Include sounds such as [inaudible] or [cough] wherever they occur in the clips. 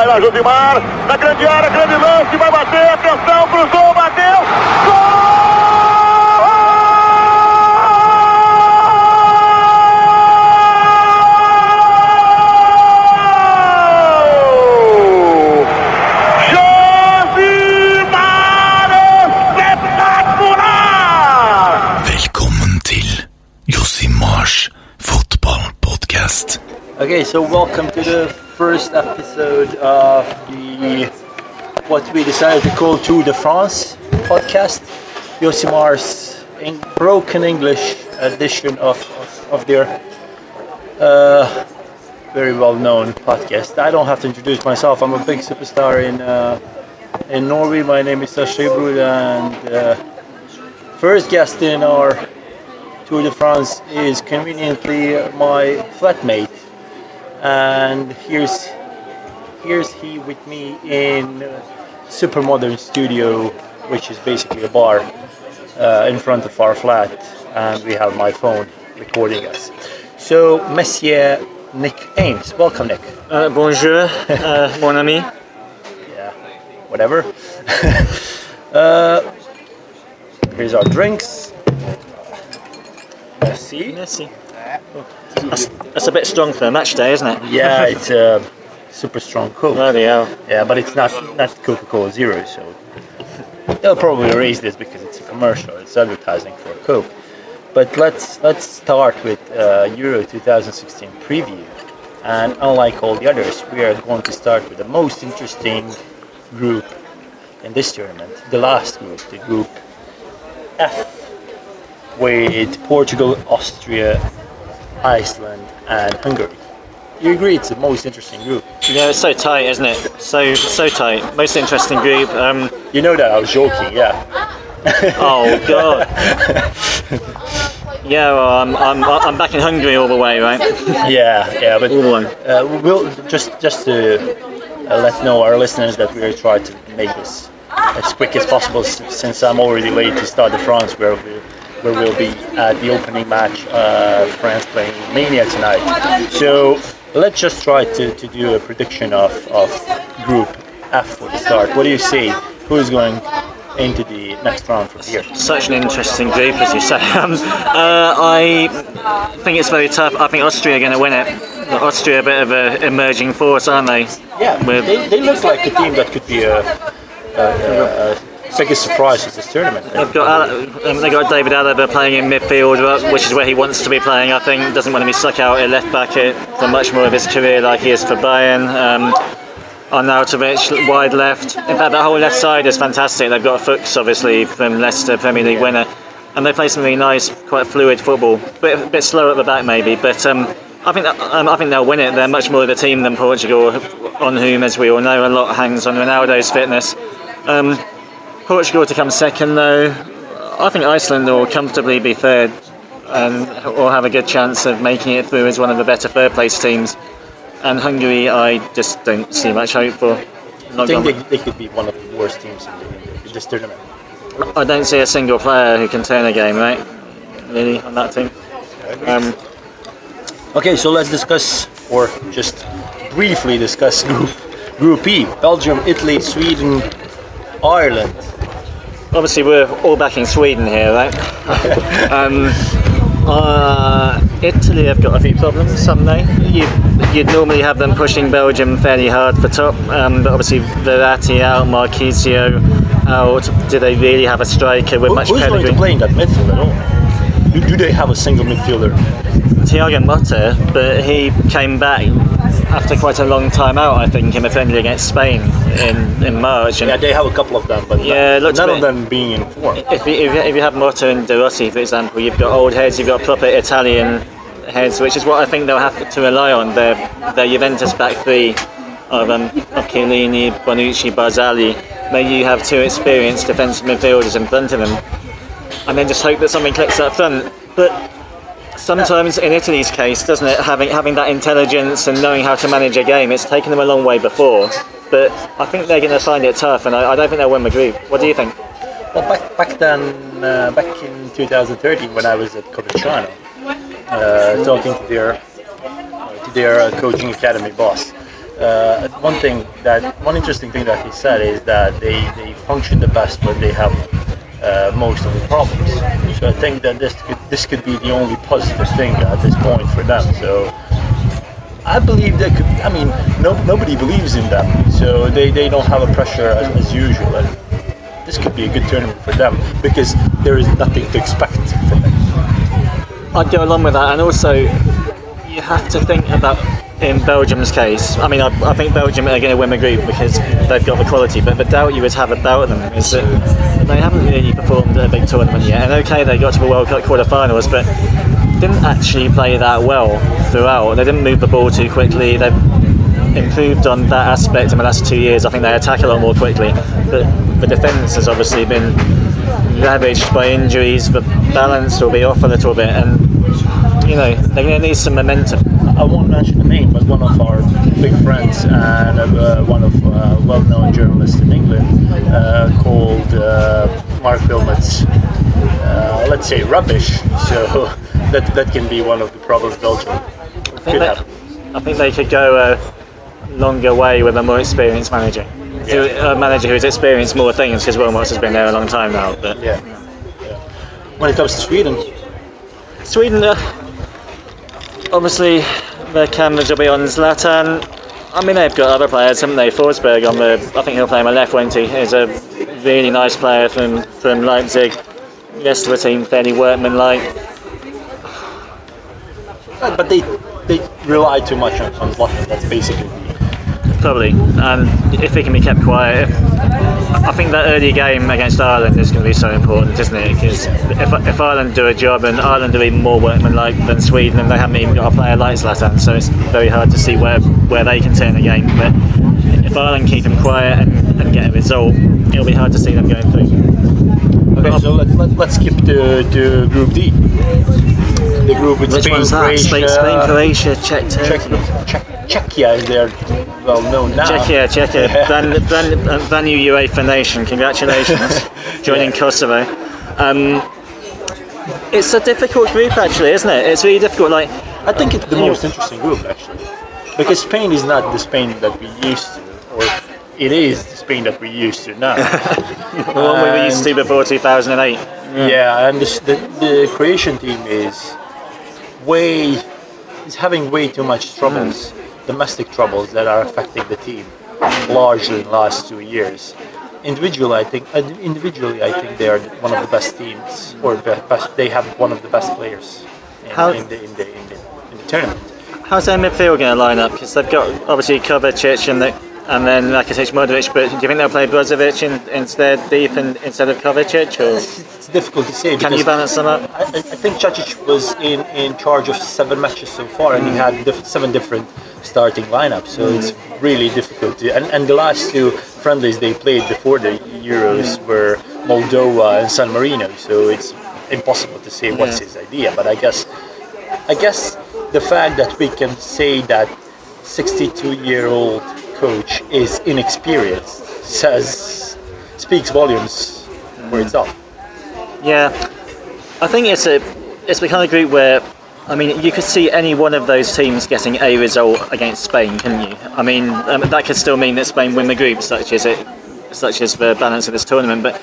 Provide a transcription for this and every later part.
Vai lá, Josimar. Na grande área, grande lance. Vai bater. Atenção, cruzou, bateu. Gol! Fotballpodkast. Okay, so welcome to the first episode of the what we decided to call Tour de France podcast, Josimar's in broken English edition of, of, of their uh, very well-known podcast. I don't have to introduce myself. I'm a big superstar in uh, in Norway. My name is Saša Ibrulj, and uh, first guest in our Tour de France is conveniently my flatmate and here's here's he with me in super modern studio which is basically a bar uh, in front of our flat. And we have my phone recording us. So monsieur nick ames. Welcome nick. Uh, bonjour, uh, [laughs] mon ami. yeah whatever. [laughs] Uh, here's our drinks. Merci. Merci. That's, that's a bit strong for a match day, isn't it? yeah [laughs] it's a super strong coke Bloody hell. Yeah, but it's not not Coca-Cola Zero, so they'll probably raise this because it's a commercial. It's advertising for Coke. But let's let's start with uh, Euro 2016 preview. And unlike all the others, we are going to start with the most interesting group in this tournament, the last group, the group F, with Portugal, Austria, Iceland, and Hungary. You agree it's the most interesting group? Yeah, it's so tight, isn't it? So so tight. Most interesting group. Um, You know that I was joking, yeah. [laughs] oh god. [laughs] Yeah, well, I'm, I'm, I'm back in Hungary all the way, right? Yeah, yeah, but All the way. uh, we'll just just to uh, let know our listeners that we are trying to make this as quick as possible since I'm already late to start the France where we where we'll be at the opening match, uh, France playing Romania tonight. So let's just try to, to do a prediction of, of Group F for the start. What do you see? Who is going into the next round from here? Such an interesting group, as you say. [laughs] Um, uh, I think it's very tough. I think Austria are going to win it. Austria a bit of an emerging force, aren't they? Yeah, With- they, they look like a team that could be a, a, a, a biggest surprise of this tournament. They've got Al- um, got David Alaba playing in midfield, uh, which is where he wants to be playing. I think doesn't want to be stuck out at left back for much more of his career, like he is for Bayern. Um, Arnautovic wide left. In fact, that whole left side is fantastic. They've got Fuchs, obviously from Leicester Premier League winner, and they play some really nice, quite fluid football. Bit bit slow at the back maybe, but. Um, I think that, um, I think they'll win it. They're much more of a team than Portugal, on whom, as we all know, a lot hangs on Ronaldo's fitness. Um, Portugal to come second, though. I think Iceland will comfortably be third and will have a good chance of making it through as one of the better third place teams. And Hungary, I just don't see much hope for. I think they, they could be one of the worst teams in, the, in this tournament. I don't see a single player who can turn a game, right? Really, on that team. Um, Okay, so let's discuss, or just briefly discuss [laughs] Group, group E Belgium, Italy, Sweden, Ireland. Obviously, we're all back in Sweden here, right? [laughs] um, uh, Italy have got a few problems, some they. You, you'd normally have them pushing Belgium fairly hard for top, um, but obviously Verratti out, Marchisio out. Do they really have a striker with Who- much who's going to play in that midfield at all? Do, do they have a single midfielder? Thiago Motta, but he came back after quite a long time out, I think, in a friendly against Spain in, in March. And Yeah, they have a couple of them, but Yeah, none of them being in form. if you, if if you have Motta and De Rossi, for example, you've got old heads, you've got proper Italian heads, which is what I think they'll have to rely on. Their, their Juventus back three of, um, of Chiellini, Bonucci, Barzagli. Maybe you have two experienced defensive midfielders in front of them, and then just hope that something clicks up front. But sometimes in Italy's case, doesn't it, having having that intelligence and knowing how to manage a game, it's taken them a long way before. But I think they're going to find it tough, and I, I don't think they'll win group. What do you think? Well, back back then, uh, back in 2013, when I was at Coverciano, uh, talking to their to their uh, coaching academy boss, uh, one thing that one interesting thing that he said is that they, they function the best when they have uh, most of the problems. So I think that this could this could be the only positive thing at this point for them. So I believe they could. I mean, no, nobody believes in them, so they, they don't have a pressure as, as usual. And this could be a good tournament for them because there is nothing to expect from it. I'd go along with that, and also you have to think about in Belgium's case. I mean, I, I think Belgium are going to win the group because they've got the quality. But the doubt you would have about them is that they haven't really performed at a big tournament yet. And okay, they got to the World Cup quarterfinals, but didn't actually play that well throughout. They didn't move the ball too quickly. They've improved on that aspect in the last two years. I think they attack a lot more quickly. But the defence has obviously been ravaged by injuries. The balance will be off a little bit, and you know they're going to need some momentum. I won't mention the name, but one of our big friends and uh, one of uh, well-known journalists in England uh, called uh, Marc Wilmots, uh, let's say rubbish. So [laughs] that that can be one of the problems Belgium I think, could they, have. I think they could go a longer way with a more experienced manager. Who- A manager who's experienced more things because Wilmots has been there a long time now. But Yeah. yeah. When it comes to Sweden, Sweden, uh, obviously, their cameras will be on Zlatan. I mean, they've got other players, haven't they? Forsberg on the, I think he'll play on the left, won't he? He's a really nice player from, from Leipzig. Rest of the team fairly workmanlike. but but they they rely too much on, on Zlatan. That's basically Probably, and if he can be kept quiet, I think that early game against Ireland is going to be so important, isn't it? Because if, if Ireland do a job and Ireland are even more workmanlike than Sweden, and they haven't even got a player like Zlatan, so it's very hard to see where, where they can turn the game. But if Ireland keep them quiet and, and get a result, it'll be hard to see them going through. Okay, so let, let, let's skip to, to Group D. The group with Which Spain. Croatia, Spain, Spain, Croatia, Czech, Czech. Czech, Czechia is there well known now. Czechia, Czechia, brand, brand, uh, brand new UEFA nation. Congratulations, [laughs] joining Kosovo. Um, it's a difficult group, actually, isn't it? It's really difficult. Like, I think it's the most interesting group actually, because Spain is not the Spain that we used to, or it is the Spain that we used to now. [laughs] the one we used to before 2008. yeah, and this, the the Croatian team is way is having way too much troubles, domestic troubles that are affecting the team largely in the last two years. Individually, I think individually I think they are one of the best teams, or best, they have one of the best players in, How- in, the, in, the, in, the, in the tournament. How's their midfield going to line up? Because they've got obviously Kovacic and the, and then Rakitic, Modric. But do you think they'll play Brozovic in, instead deep and, instead of Kovacic, or It's difficult to say. can you balance them up? I, I think Cacic was in, in charge of seven matches so far, and he had diff- seven different starting lineup. So it's really difficult. To, and, and the last two friendlies they played before the Euros were Moldova and San Marino. So it's impossible to say what's Yeah. his idea. But I guess, I guess the fact that we can say that 62-year-old coach is inexperienced says speaks volumes for mm. itself. Yeah, I think it's a it's the kind of group where I mean you could see any one of those teams getting a result against Spain, couldn't you? I mean um, that could still mean that Spain win the group, such as it, such as the balance of this tournament. But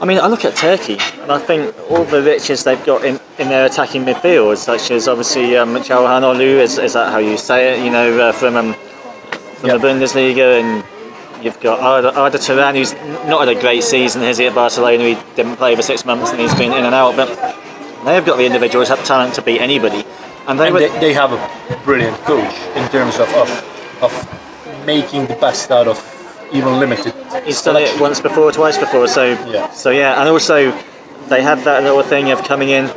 I mean I look at Turkey and I think all the riches they've got in, in their attacking midfield, such as obviously um, Çalhanoğlu, is, is that how you say it? You know uh, from um, from Yep. the Bundesliga and. You've got Arda, Arda Turan, who's not had a great season, has he, at Barcelona? He didn't play for six months and he's been in and out. But they've got the individuals, have talent to beat anybody. And they and were, they, they have a brilliant coach in terms of, of, of making the best out of even limited. he's done it once before, twice before. So Yeah. so yeah, and also they have that little thing of coming in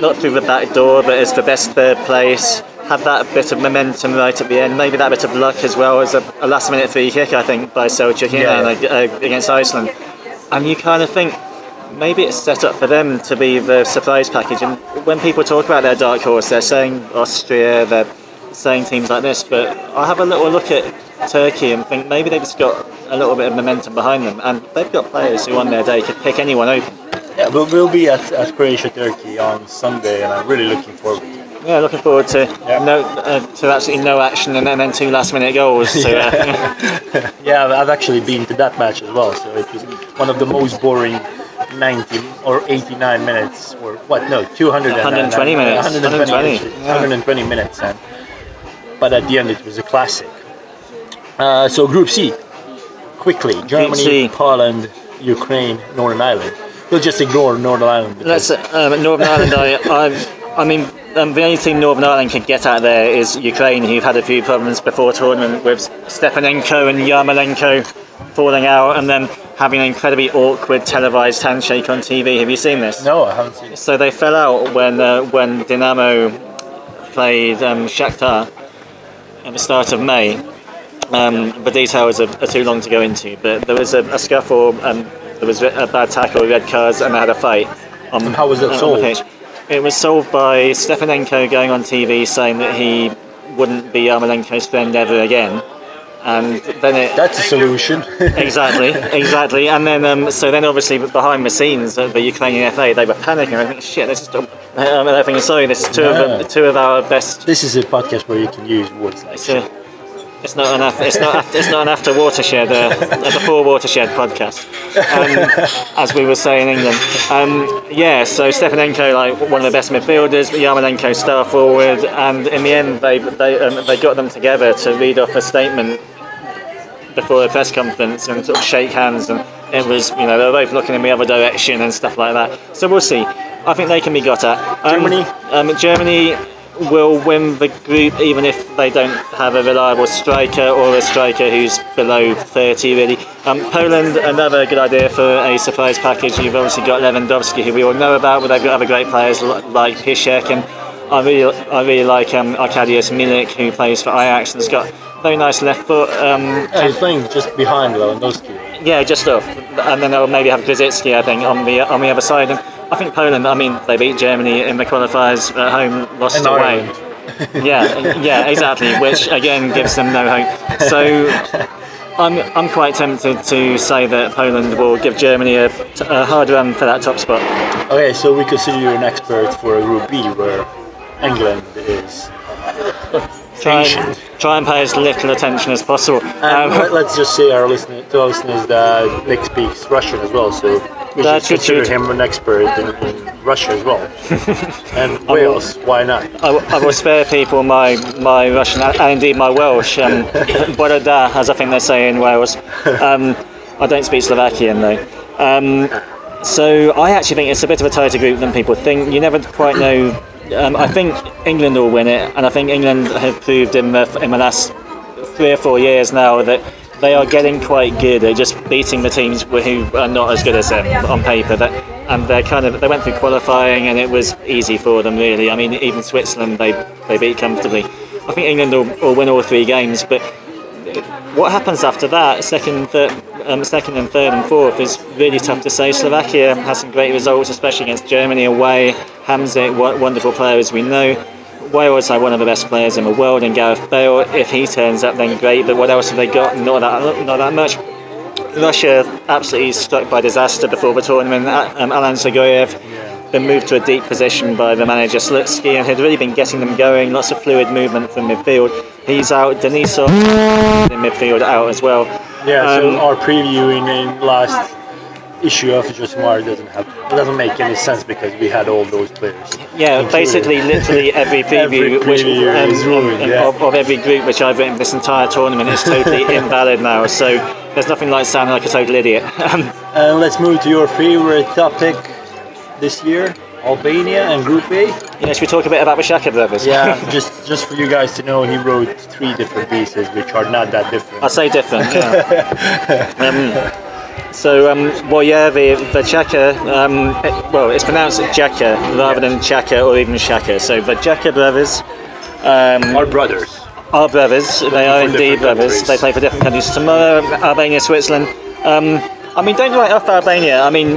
not through the back door, but as the best third place. Have that bit of momentum right at the end, maybe that bit of luck as well as a, a last minute free kick, I think, by Yeah, yeah, uh, against Iceland. And you kind of think maybe it's set up for them to be the surprise package. And when people talk about their dark horse, they're saying Austria, they're saying teams like this. But I have a little look at Turkey and think maybe they've just got a little bit of momentum behind them, and they've got players who on their day could pick anyone open. Yeah, we'll, we'll be at, at Croatia Turkey on Sunday, and I'm really looking forward to it. Yeah, looking forward to Yeah. no uh, to absolutely no action and, then- and then two last minute goals. So, uh, [laughs] [laughs] Yeah, I've- I've actually been to that match as well. So it was one of the most boring 90 or 89 minutes, or what? No, 200 120 minutes. 120, 120, minutes, 120 minutes. And, but at the end, it was a classic. Uh, so Group C, quickly: Germany, C. Poland, Ukraine, Northern Ireland. We'll just ignore Northern Ireland. let's um, Northern Ireland. I, I, I mean, um, the only team Northern Ireland can get out there is Ukraine, who've had a few problems before tournament with Stepanenko and Yarmolenko falling out, and then having an incredibly awkward televised handshake on TV. Have you seen this? no, I haven't seen it. So they fell out when uh, when Dinamo played um, Shakhtar at the start of May. Um, the details are, are too long to go into, but there was a, a scuffle, and there was a bad tackle, red cards, and they had a fight. On, And how was it solved? It was solved by Stepanenko going on TV saying that he wouldn't be Yarmolenko's friend ever again. And then it That's a solution. [laughs] exactly, exactly. And then, um, so then obviously behind the scenes, uh, the Ukrainian FA, they were panicking. I think, shit, this is. Um, I think, sorry, this is two Yeah. of two of our best. this is a podcast where you can use words like it's not an after, it's not after, it's not an after watershed, uh, a before watershed podcast, um, as we were saying in England. Um, yeah, so Stepanenko, like one of the best midfielders, Yarmolenko star forward, and in the end they they um, they got them together to read off a statement before a press conference and sort of shake hands and it was you know they were both looking in the other direction and stuff like that so we'll see I think they can be got at um, Germany? um, Germany will win the group even if they don't have a reliable striker or a striker who's below 30 really um, Poland another good idea for a surprise package you've obviously got Lewandowski who we all know about but they've got other great players like Piszczek and I really, I really like um, Arkadiusz Milik, who plays for Ajax, and has got very nice left foot. Um, Yeah, he's playing just behind Lewandowski. yeah, just off, and then they'll maybe have Grosicki, I think, on the on the other side. And I think Poland. I mean, they beat Germany in the qualifiers at home, lost And away. [laughs] Yeah, yeah, exactly. Which again gives them no hope. So. I'm, I'm quite tempted to say that Poland will give Germany a, a hard run for that top spot. Okay, so we consider you an expert for Group B, where England is. Try and, try and pay as little attention as possible. Um, let- let's just say our listener, to our listeners that Nick speaks Russian as well, so we That's should consider him an expert in, in Russia as well. and Wales, why not? I will spare people my, my Russian and indeed my Welsh. Um, [laughs] Bore da, as I think they say in Wales. Um, I don't speak Slovakian though. Um, so I actually think it's a bit of a tighter group than people think. You never quite know. Um, I think England will win it, and I think England have proved in the in the last three or four years now that they are getting quite good at just beating the teams who are not as good as them on paper. That, and they're kind of they went through qualifying and it was easy for them really. I mean, even Switzerland they they beat comfortably. I think England will, will win all three games, but what happens after that, second, third, um, second and third and fourth, is really tough to say. Slovakia has some great results, especially against Germany away. Hamsik, wo- wonderful player as we know. Wales have one of the best players in the world, and Gareth Bale. If he turns up, then great. But what else have they got? Not that, not that much. Russia absolutely struck by disaster before the tournament. Um, Alan Dzagoev been moved to a deep position by the manager Slutsky and had really been getting them going. Lots of fluid movement from midfield. He's out. Denisov in midfield out as well. Yeah, Um, so our preview in last issue of just Josimar doesn't have it doesn't make any sense because we had all those players. Yeah, included. basically, literally every preview, Every which, preview um, ruined, um, yeah. of, of every group which I've written this entire tournament is totally [laughs] invalid now. So there's nothing like sounding like a total idiot. Um, [laughs] And let's move to your favorite topic this year, Albania and Group A. know, should we talk a bit about the Shaka brothers? Yeah, [laughs] just just for you guys to know, he wrote three different pieces, which are not that different. I say different. Yeah. um, so, um, well, yeah, the the um, it- well, it's pronounced Jaka rather than Chaka or even Shaka. So the Jaka brothers um, Our brothers. are brothers. They are indeed brothers. countries. They play for different countries. Tomorrow, Albania, Switzerland. Um, I mean, don't write off Albania. I mean,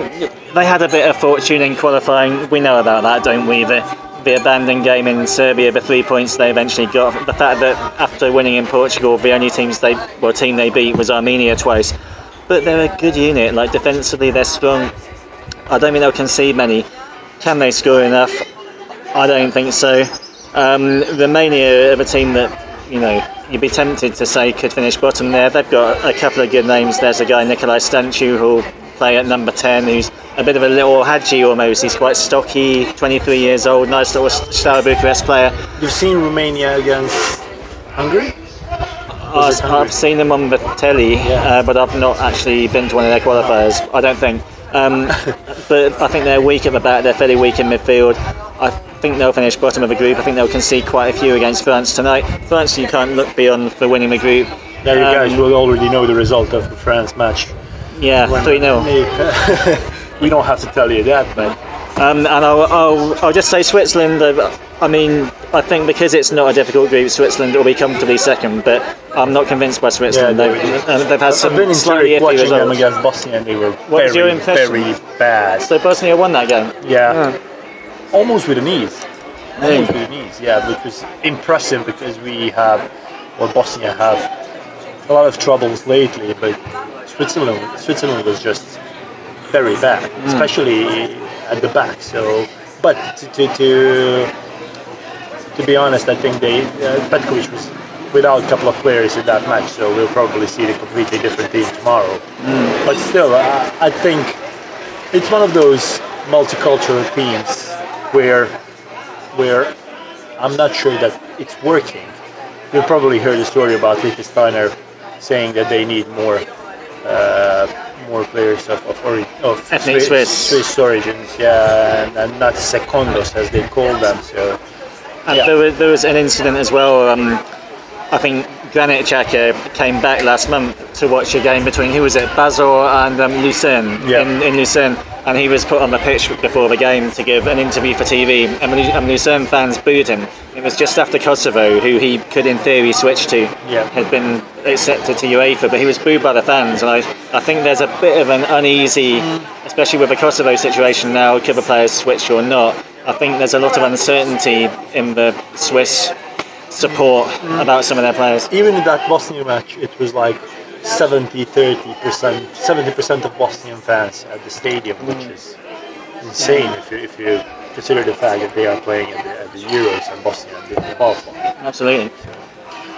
they had a bit of fortune in qualifying. We know about that, don't we? The, the abandoned game in Serbia, the three points they eventually got. The fact that after winning in Portugal, the only teams they, well, team they beat was Armenia twice. But they're a good unit. Like defensively, they're strong. I don't think they'll concede many. Can they score enough? I don't think so. Um, Romania are a team that you know you'd be tempted to say could finish bottom there. They've got a couple of good names. There's a guy Nicolae Stanciu who'll play at number ten, who's a bit of a little Hagi almost. He's quite stocky, 23 years old, nice little Steaua Bucharest player. You've seen Romania against Hungary? Hungary? I've seen them on the telly, Yeah. uh, but I've not actually been to one of their qualifiers. I don't think. Um, [laughs] but I think they're weak at the back. They're fairly weak in midfield. I think they'll finish bottom of the group. I think they'll concede quite a few against France tonight. France, you can't look beyond for winning the group. There you Um, guys will already know the result of the France match. Yeah, three 0 [laughs] we don't have to tell you that, but Um, and I'll, I'll, I'll just say Switzerland. uh, I mean, I think because it's not a difficult group, Switzerland will be comfortably second. But I'm not convinced by Switzerland. Yeah, they've, uh, they've had I've some been in slightly iffy watching them results. against Bosnia, and they were What very, very bad. So Bosnia won that game. Yeah, almost with an ease. Almost with an ease, yeah, which was impressive because we have, or Bosnia have, a lot of troubles lately, but Switzerland, Switzerland was just very bad, especially at the back. So, but to to, to, to be honest, I think they uh, Petkovic was without a couple of players in that match, so we'll probably see a completely different team tomorrow. But still, I, I think it's one of those multicultural teams where where I'm not sure that it's working. You've probably heard the story about Lichtsteiner saying that they need more uh, more players of of, ori- of Ethnic Swiss. Swiss origins, yeah, and, and not secondos as they call them. So And Yeah. there, was, there was an incident as well. Um, I think Granit Xhaka came back last month to watch a game between who was it, Basel and um, Lucerne Yeah. in, in Lucerne, and he was put on the pitch before the game to give an interview for TV, and, Lu- and Lucerne fans booed him. It was just after Kosovo, who he could in theory switch to, Yeah. had been accepted to UEFA, but he was booed by the fans, and I, I think there's a bit of an uneasy, especially with the Kosovo situation now, could the players switch or not? I think there's a lot of uncertainty in the Swiss support about some of their players. even in that Bosnian match, it was like 70 30 percent, 70 percent of Bosnian fans at the stadium, which is insane if you if you consider the fact that they are playing at the, at the Euros and Bosnia didn't qualify. Absolutely.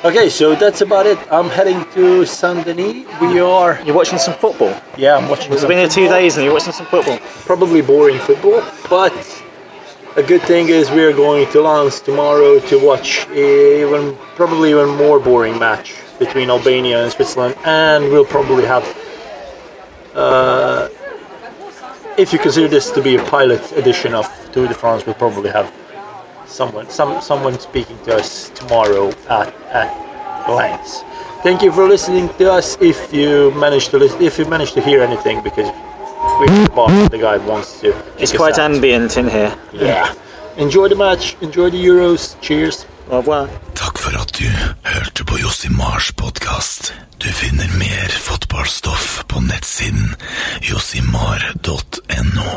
Okay, so that's about it. I'm heading to Saint Denis. We are, You're watching some football. yeah, I'm watching. It's been here two days and you're watching some football. Probably boring football, but a good thing is we are going to Lens tomorrow to watch even probably even more boring match between Albania and Switzerland, and we'll probably have. Uh, if you consider this to be a pilot edition of Tour de France, we'll probably have someone some someone speaking to us tomorrow at at Lens. Thank you for listening to us. If you managed to listen, if you managed to hear anything, because the guy wants to. It's quite out. ambient in here. Yeah. Enjoy the match. Enjoy the Euros. Cheers. Au revoir. Takk for at du hørte på Josimars podkast. Du finner mer fotballstoff på nettsiden josimar.no.